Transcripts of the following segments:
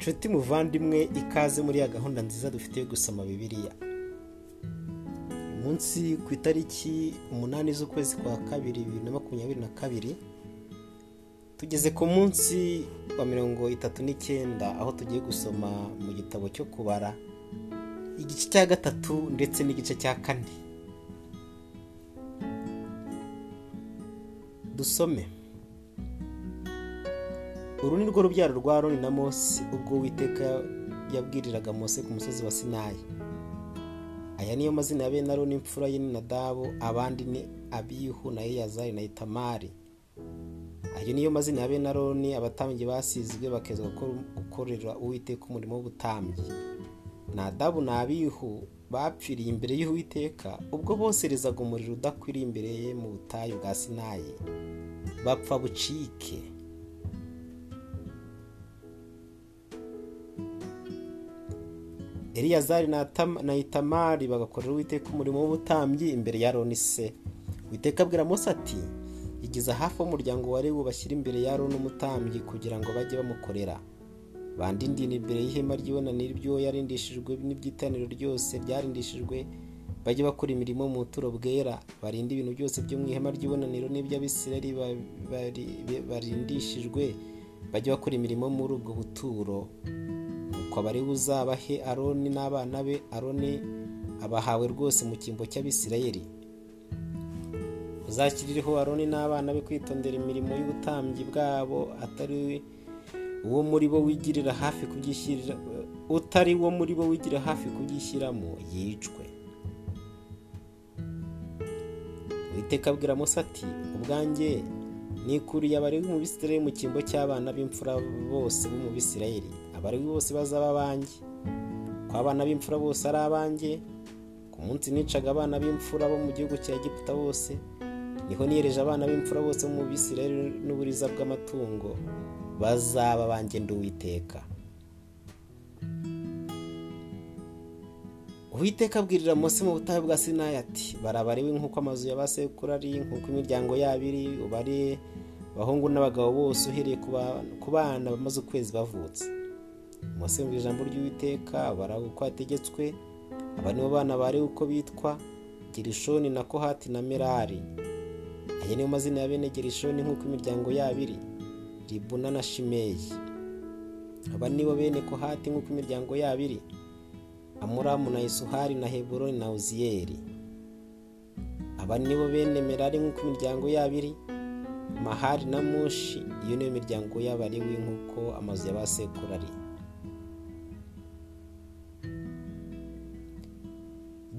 nshuti muvandimwe ikaze muri ya gahunda nziza dufite yo gusoma bibiliya. Umunsi ku itariki umunani z'ukwezi kwa kabiri bibiri na makumyabiri na kabiri tugeze ku munsi wa mirongo itatu n'icyenda aho tugiye gusoma mu gitabo cyo kubara igice cya gatatu ndetse n'igice cya kane. Dusome. Uru ni rwo rubyaro rwa Aroni na Mose ubwo Uwiteka yabwiriraga Mose ku musozi wa Sinayi. Aya niyo mazina ya bene Aroni imfura ye ni Nadabu abandi ni Abihu na Eyazari na Itamari. Ayo niyo mazina ya bene Aroni abatambyi basizwe bakeza gukorera Uwiteka umurimo w'ubutambyi. Nadabu na Abihu bapfiriye imbere y'Uwiteka ubwo boserezaga umuriro udakwiriye imbere ye mu butayu bwa Sinayi. Bapfa bucike. Eliyazari na itamari bagakorera uwiteka umurimo w'ubutambyi imbere ya Aroni se. Uwiteka abwira Mose ati igeza hafi umuryango wari bashyira imbere ya Aroni umutambyi kugira ngo bajye bamukorera. Bandindira imbere y'ihema ry'ibonaniro ibyo yarindishijwe n'iby'itaniro ryose byarindishijwe bajye bakora imirimo mu buturo bwera. Barinde ibintu byose byo mu ihema ry'ibonaniro n'iby'abisirayeli barindishijwe bajye bakora imirimo muri ubwo buturo. Nuko abari buzabahe aroni n'abana be aroni abahawe rwose mu cyimbo cy'abisirayeli. Uzashyirireho aroni n'abana be kwitondera imirimo y'ubutambyi bwabo atari uwo muri bo wigirira hafi kubyishyirira utari wo muri bo wigira hafi kubyishyiramo yicwe. Uwiteka abwira Mose ati ubwanjye nikuriye abari mu bisirayeli mu cyimbo cy'abana b'imfura bose bo mu bisirayeli. Abari bose bazaba abanjye ko abana b'imfura bose ari abanjye ku munsi nicaga abana b'imfura bo mu gihugu cya Egiputa bose ni ho niyereje abana b'imfura bose bo mu bisirayeli n'uburiza bw'amatungo bazaba abanjye ndi Uwiteka. Abwirira Mose mu butayu bwa Sinayi ati barabariwe nk'uko amazu ya ba sekuru ari nk'uko imiryango yabo iri ubare abahungu n'abagabo bose uhereye ku bana bamaze ukwezi bavutse. Mose ijambo ry'Uwiteka baravuga uko hategetswe aba nibo bana bari uko bitwa Gerishoni na Kohati na Merari. Aya niyo mazina ya bene Gerishoni nk'uko imiryango yabo iri Libuna na Shimeyi. Aba nibo bene Kohati nk'uko imiryango yabo iri Amuramu na Isuhari na Heburoni na Uziyeli. Aba nibo bene Merari nk'uko imiryango yabo iri Mahari na Mushi iyo niyo miryango y'abariwe nk'uko amazu ya ba ari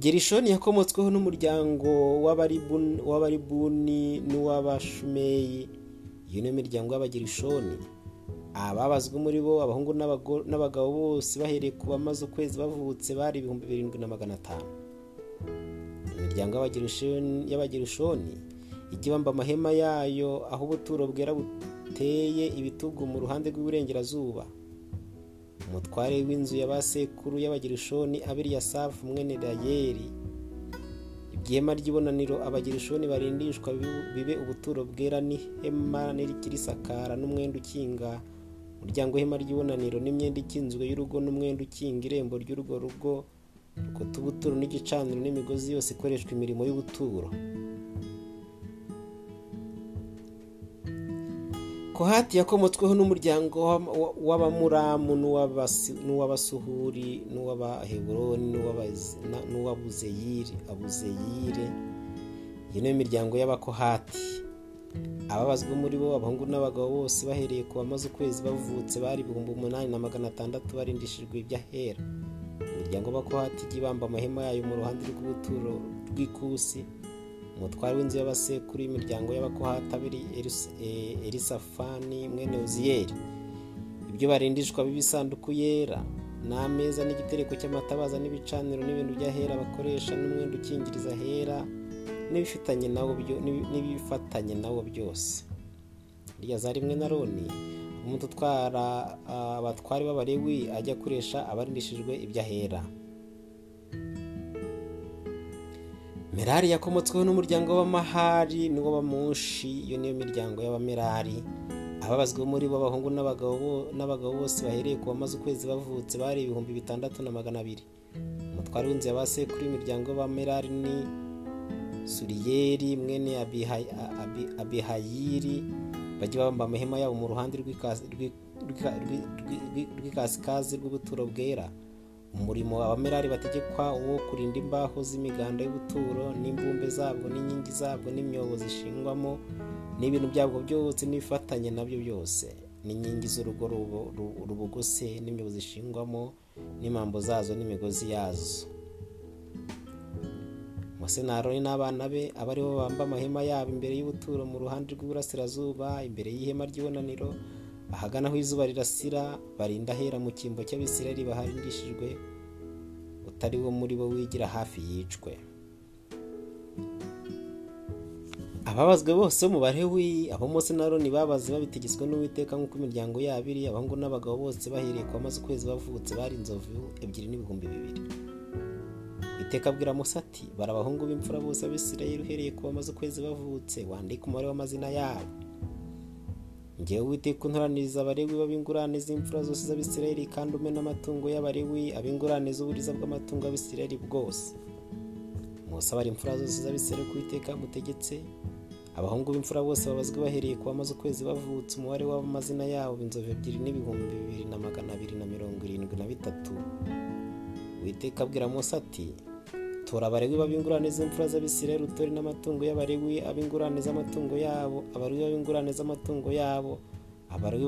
Gerishoni yakomotsweho n'umuryango w'abaribuni n'uw'abashumeyi. Iyo niyo miryango y'abagerishoni ababazwe muri bo abahungu n'abagabo bose bahereye ku bamaze ukwezi bavutse bari ibihumbi birindwi na magana atanu. Imiryango y'abagerishoni ijya ibamba amahema yayo aho ubuturo bwera buteye ibitugu mu ruhande rw'iburengerazuba. Umutware w'inzu ya ba sekuru y'abagerishoni abiriyasafu mwene rayeri ibyema ry'ibonaniro abagerishoni barindishwa bibe ubuturo bwera n'ihema n'ikirisakara n'umwenda ukinga. Umuryango w'ihema ry'ibonaniro n'imyenda ikinzwe y'urugo n'umwenda ukinga irembo ry'urwo rugo. Rukuta ubuturo n'igicaniro n'imigozi yose ikoreshwa imirimo y'ubuturo. Kohati yakomotsweho n'umuryango w'abamuramu n'uw'abasuhuri n'uw'abaheburoni n'uw'abuzeyire abuzeyire. Iyo niyo miryango y'abakohati ababazwa muri bo abahungu n'abagabo bose bahereye ku bamaze ukwezi bavutse bari ibihumbi umunani na magana atandatu barindishijwe iby'ahera. Imiryango y'abakohati ijya ibamba amahema yayo mu ruhande rw'ubuturo rw'ikusi. Umutware w'inzu y'abasekuru y'imiryango y'abakohati abiri erisafani mwene uziyeri ibyo barindishwa b'ibisanduku yera n'ameza n'igitereko cy'amatabaza n'ibicaniro n'ibintu by'ahera bakoresha n'umwenda ukingiriza ahera n'ibifatanye nawo byose. Ryazari rimwe na roni umuntu utwara abatwari b'abarewi ajya akoresha abarindishijwe iby'ahera merari yakomotsweho n'umuryango w'amahari n'uw'abamushi iyo niyo miryango y'abamerari. Ababazwe muri bo abahungu n'abagabo bose bahereye ku bamaze ukwezi bavutse bari ibihumbi bitandatu na magana abiri. Umutware w'inzu ya ba sekuru y'imiryango ba merari ni suriyeri mwene abihayiri. Bajya bamba amahema yabo mu ruhande rw'ikasikazi rw'ubuturo bwera. Umurimo abamerari bategekwa wo kurinda imbaho z'imiganda y'ubuturo n'imbumbe zabwo n'inkingi zabwo n'imyobo zishingwamo n'ibintu byabwo byose n'ibifatanye na byo byose. N'inkingi z'urugo rubugose n'imyobo zishingwamo n'impambo zazo n'imigozi yazo. Aroni n'abana be aba ari bo bamba amahema yabo imbere y'ubuturo mu ruhande rw'iburasirazuba imbere y'ihema ry'ibonaniro ahagana aho izuba rirasira barinda ahera mu cyimbo cy'abisirayeli baharindishijwe utari wo muri bo wigira hafi yicwe. Ababazwe bose mu barewi abo Mose na Aroni babaze babitegetswe n'uwiteka nk'uko imiryango yabo iri abahungu n'abagabo bose bahereye ku bamaze ukwezi bavutse bari inzovu ebyiri n'ibihumbi bibiri. Iteka abwira Mose ati abahungu b'imfura bose abisirayeli uhereye ku bamaze ukwezi bavutse wandike umubare w'amazina yabo. Ngewe uwiteka untoraniriza abarewi b'ab'ingurane z'imfura zose z'abisirayeli kandi ume n'amatungo y'abarewi ab'ingurane z'uburiza bw'amatungo y'abisirayeli bwose. Mose abara imfura zose z'abisirayeli ku iteka mutegetse abahungu b'imfura bose babazwe bahereye ku bamaze ukwezi bavutse umubare w'amazina yabo inzovu ebyiri n'ibihumbi bibiri na magana abiri na mirongo irindwi na bitatu. Witeka abwira Mose ati tora abarewi b'ab'ingurane z'imfura z'abisirayeli utore n'amatungo y'abarewi ab'ingurane z'amatungo yabo abarewi b'ingurane z'amatungo yabo abarewi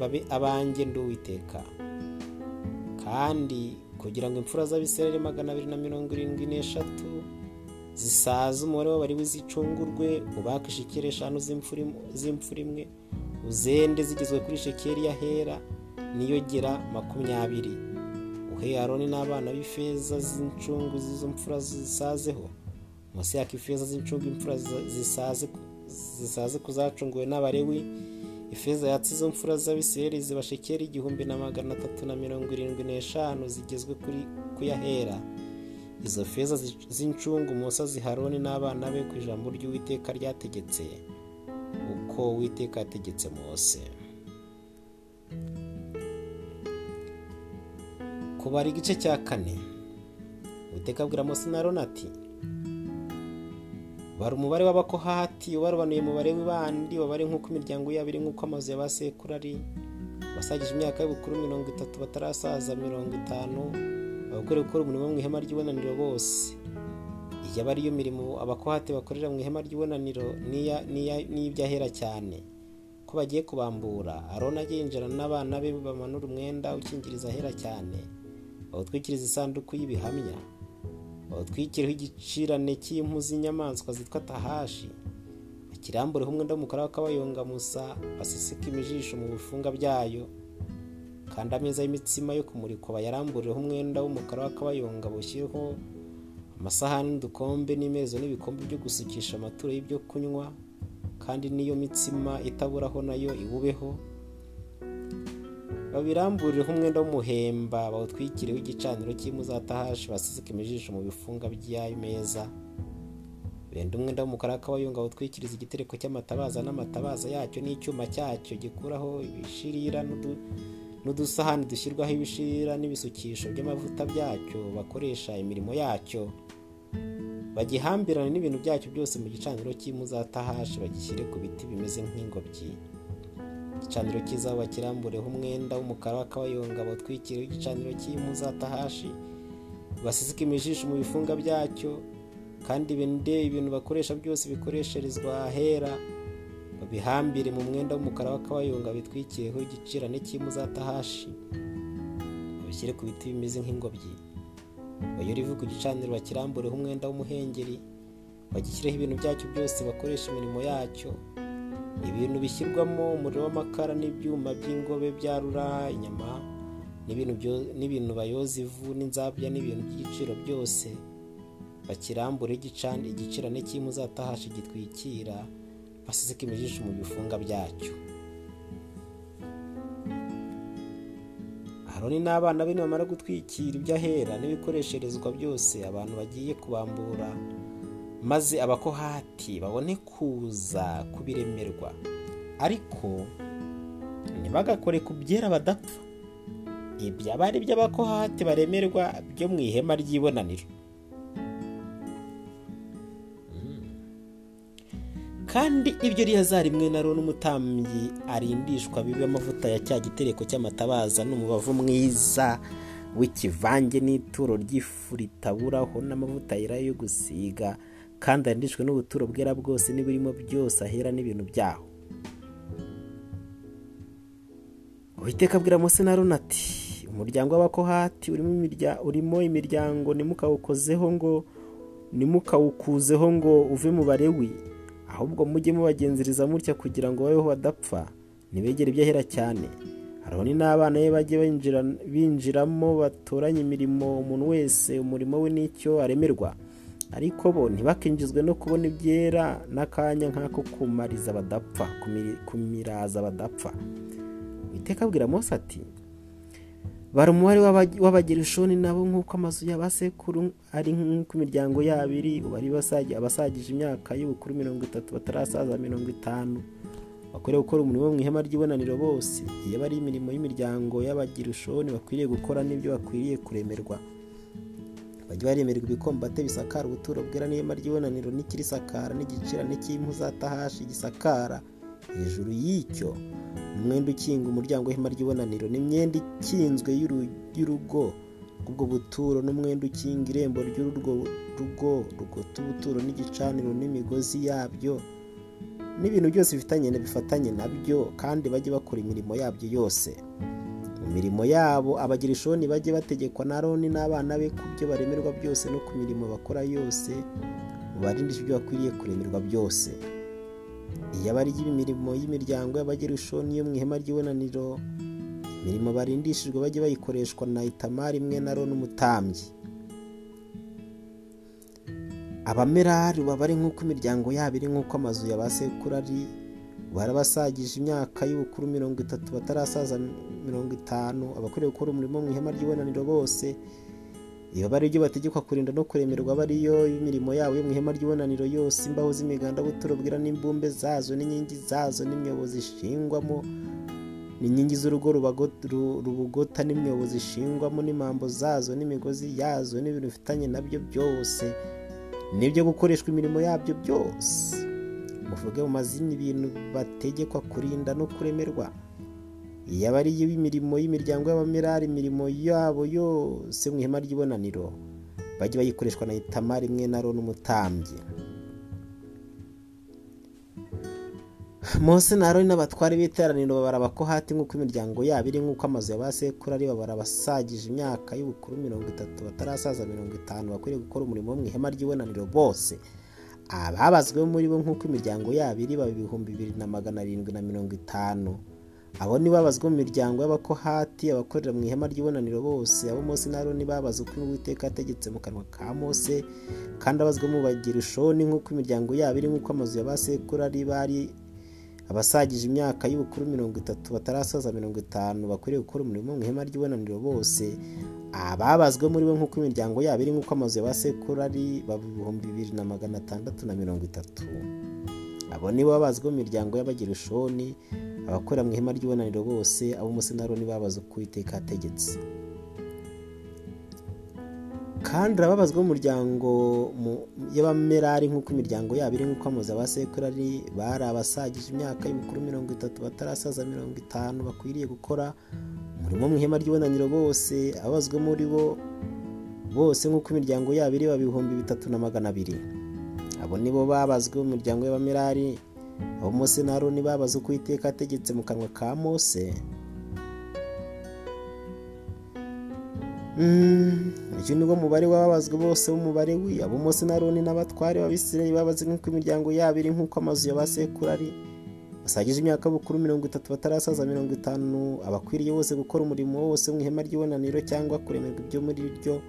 babe abanjye ndi uwiteka. Kandi kugira ngo imfura z'abisirayeli magana abiri na mirongo irindwi n'eshatu zisaze umubare w'abarewi zicungurwe ubake shekeri eshanu z'imfura imwe uzende zigezwe kuri shekeri y'ahera niyo gera makumyabiri. Uhe aroni n'abana b'ifeza z'incungu z'izo mfura zisazeho. Munsi yaka ifeza z'incungu imfura zisaze kuzacunguwe n'abarewi. Ifeza yatse izo mfura z'abisirayeli ziba shekeri igihumbi na magana atatu na mirongo irindwi n'eshanu zigezwe ku yahera izo feza z'incungu Mose ziharoni n'abana be ku ijambo ry'uwiteka ryategetse. Uko uwiteka yategetse Mose. Kubara igice cya kane uwiteka abwira Mose na ati bara umubare w'abakohati ubarobanuye umubare w'ibandi wabare nk'uko imiryango yabo iri nk'uko amazu ya ba sekuru ari basagije imyaka y'ubukuru mirongo itatu batarasaza mirongo itanu abagore gukora umurimo mu ihema ry'ibonaniro bose. Iyi aba ariyo mirimo abakohati bakorera mu ihema ry'ibonaniro n'ibyahera cyane. Ko bagiye kubambura arona agenjana n'abana be bamanura umwenda ukingiriza ahera cyane. Bawutwikiriza isanduku y'ibihamya. Bawutwikireho igicirane cy'impu z'inyamaswa zitwa tahashi. Bakirambureho umwenda w'umukara w'akabayongamusa baseseka imijisho mu bifunga byayo. Kandi ameza y'imitsima yo kumurikwa bayaramburireho umwenda w'umukara w'akabayonga bushyireho amasahani n'udukombe n'imezo n'ibikombe byo gusukisha amaturo y'ibyo kunywa. Kandi n'iyo mitsima itaburaho na yo iwubeho babiramburireho umwenda w'umuhemba bawutwikireho igicaniro cy'imuzatahashi baseseka imijisho mu bifunga by'ayo meza. Benda umwenda w'umukara w'akabayonga bawutwikiriza igitereko cy'amatabaza n'amatabaza yacyo n'icyuma cyacyo gikuraho ibishirira n'udusahani dushyirwaho ibishirira n'ibisukisho by'amavuta byacyo bakoresha imirimo yacyo. Bagihambirane n'ibintu byacyo byose mu gicaniro cy'imuzatahashi bagishyire ku biti bimeze nk'ingobyi. Igicaniro cy'izabu bakirambureho umwenda w'umukara w'akabayonga bawutwikireho igicaniro cy'imuzatahashi baseseka imijisho mu bifunga byacyo kandi bende ibintu bakoresha byose bikoresherezwa ahera babihambire mu mwenda w'umukara w'akabayonga bitwikireho igicirane cy'imuzatahashi babishyire ku biti bimeze nk'ingobyi. Bayore ivu ku gicaniro bakirambureho umwenda w'umuhengeri bagishyireho ibintu byacyo byose bakoresha imirimo yacyo. Ibintu bishyirwamo umuriro w'amakara n'ibyuma by'ingobe byarura inyama n'ibintu bayoza ivu n'inzabya n'ibintu by'igiciro byose bakirambure igicirane cy'imuzatahashi gitwikira baseseka imijisho mu bifunga byacyo. Aroni n'abana be nibamara gutwikira iby'ahera n'ibikoresherezwa byose abantu bagiye kubambura maze abakohati babone kuza kubiremerwa. Ariko ntibagakore ku byera badapfa ibyo aba ari by'abakohati baremerwa byo mu ihema ry'ibonaniro. Kandi ibyo riyazari rimwe na rona umutambyi arindishwa bibe amavuta ya cya gitereko cy'amatabaza n'umubavu mwiza w'ikivange n'ituro ry'ifu ritaburaho n'amavuta yera yo gusiga. Kandi arindishwe n'ubuturo bwera bwose n'ibirimo byose ahera n'ibintu byaho. Uwiteka abwira Mose na Aroni ati umuryango w'abakohati urimo imiryango nimukawukozeho ngo nimukawukuzeho ngo uve mu barewi. Ahubwo mujye mubagenzereza mutya kugira ngo babeho badapfa. Ntibegere ibyo ahera cyane. Aroni n'abana be bajye binjiramo batoranye imirimo umuntu wese umurimo we n'icyo aremerwa. Ariko bo ntibakinjizwe no kubona ibyera n'akanya nk'ako kumariza badapfa kumiraza badapfa witeka abwira Mose ati bara umubare w'abagerishoni nabo nk'uko amazu y'abasekuru ari nk'uko imiryango yabo iri bari abasagije imyaka y'ubukuru mirongo itatu batarasaza mirongo itanu. Bakwiriye gukora umurimo mu ihema ry'ibonaniro bose. Iyo bari imirimo y'imiryango y'abagerishoni bakwiriye gukora n'ibyo bakwiriye kuremerwa. Bajya baremerwa ibikombate bisakara ubuturo bwera n'ihema ry'ibonaniro n'ikirisakara n'igicirane cy'impu za tahashi gisakara. Hejuru y'icyo umwenda ukinga umuryango w'ihema ry'ibonaniro n'imyenda ikinzwe y'urugo. Rw'ubwo buturo n'umwenda ukinga irembo ry'urwo rugo rugota ubuturo n'igicaniro n'imigozi yabyo. N'ibintu byose bifitanye bifatanye na byo kandi bajye bakora imirimo yabyo yose. Mu mirimo yabo abagirishoni bajye bategekwa na Aroni n'abana be ku byo baremerwa byose no ku mirimo bakora yose mubarindishe ibyo bakwiriye kuremerwa byose. Iyo aba ari imirimo y'imiryango y'abagerishoni yo mu ihema ry'ibonaniro imirimo barindishijwe bajye bayikoreshwa na itamari imwe na Aroni umutambyi. Abamerari baba ari nk'uko imiryango yabo iri nk'uko amazu ya ba sekuru ari barabasagije imyaka y'ubukuru mirongo itatu batarasaza mirongo itanu abakwiriye gukora umurimo mu ihema ry'ibonaniro bose iyo bari ibyo bategekwa kurinda no kuremerwa bariyo imirimo yabo yo mu ihema ry'ibonaniro yose imbaho z'imiganda buturo bwira n'imbumbe zazo n'inkingi zazo n'imyobo zishingwamo n'inkingi z'urugo rubugota n'imyobo zishingwamo n'impambo zazo n'imigozi yazo n'ibintu bifitanye na byo byose. N'ibyo gukoreshwa imirimo yabyo byose. Muvuge mu mazina ibintu bategekwa kurinda no kuremerwa. Iyo aba ari imirimo y'imiryango y'abamerari imirimo yabo yose mu ihema ry'ibonaniro bajye bayikoreshwa na itamari imwe na Aroni umutambyi. Mose na Aroni n'abatware b'iteraniro babara abakohati nk'uko imiryango yabo iri nk'uko amazu ya ba sekuru ari babara abasagije imyaka y'ubukuru mirongo itatu batarasaza mirongo itanu bakwiriye gukora umurimo wo mu ihema ry'ibonaniro bose. Ababazwe muri bo nk'uko imiryango yabo iri baba ibihumbi bibiri na magana arindwi na mirongo itanu. Abo ni babazwa mu miryango y'abakohati abakorera mu ihema ry'ibonaniro bose. Abo Mose na Aroni babaza uko Uwiteka yategetse mu kanwa ka Mose kandi abazwa mu bagirishoni nk'uko imiryango yabo iri nk'uko amazu ya ba sekuru ari bari abasagije imyaka y'ubukuru mirongo itatu batarasaza mirongo itanu bakwiriye gukora umurimo mu ihema ry'ibonaniro bose ababazwe muri bo nk'uko imiryango yabo iri nk'uko amazu ya ari ibihumbi bibiri na magana atandatu na mirongo itatu. Abo nibo babazwa mu miryango y'abagirishoni abakorera mu ihema ry'ibonaniro bose abo Mose na Aroni babaza uko Uwiteka yategetse. Kandi arababazwa mu muryango y'abamerari nk'uko imiryango yabo iri nk'uko amazu ba ari bari abasagije imyaka y'ubukuru mirongo itatu batarasaza mirongo itanu bakwiriye gukora umurimo mu ihema ry'ibonaniro bose ababazwa muri bo bose nk'uko imiryango yabo iri ibihumbi bitatu na magana abiri. Abo nibo babazwe mu miryango y'abamerari abo Mose na Aroni babaza uko Uwiteka ategetse mu kanwa ka Mose uyu ni wo mubare w'ababazwe bose w'umubare wi abo Mose na Aroni n'abatware b'Abisirayeli babaze nk'uko imiryango yabo iri nk'uko amazu ya ba sekuru ari basagije imyaka bukuru mirongo itatu batarasaza mirongo itanu. Abakwiriye bose gukora umurimo wose mu ihema ry'ibonaniro cyangwa kuremerwa ibyo muri ryo.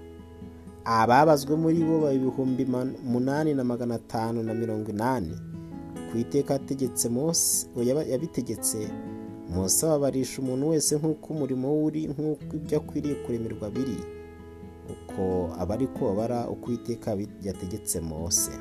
Ababazwe muri bo baba ibihumbi umunani na magana atanu na mirongo inani. Ku iteka yabitegetse. Mose ababarisha umuntu wese nk'uko umurimo we uri nk'uko ibyo akwiriye kuremerwa biri. Uko aba ari ko babara uko iteka yategetse Mose.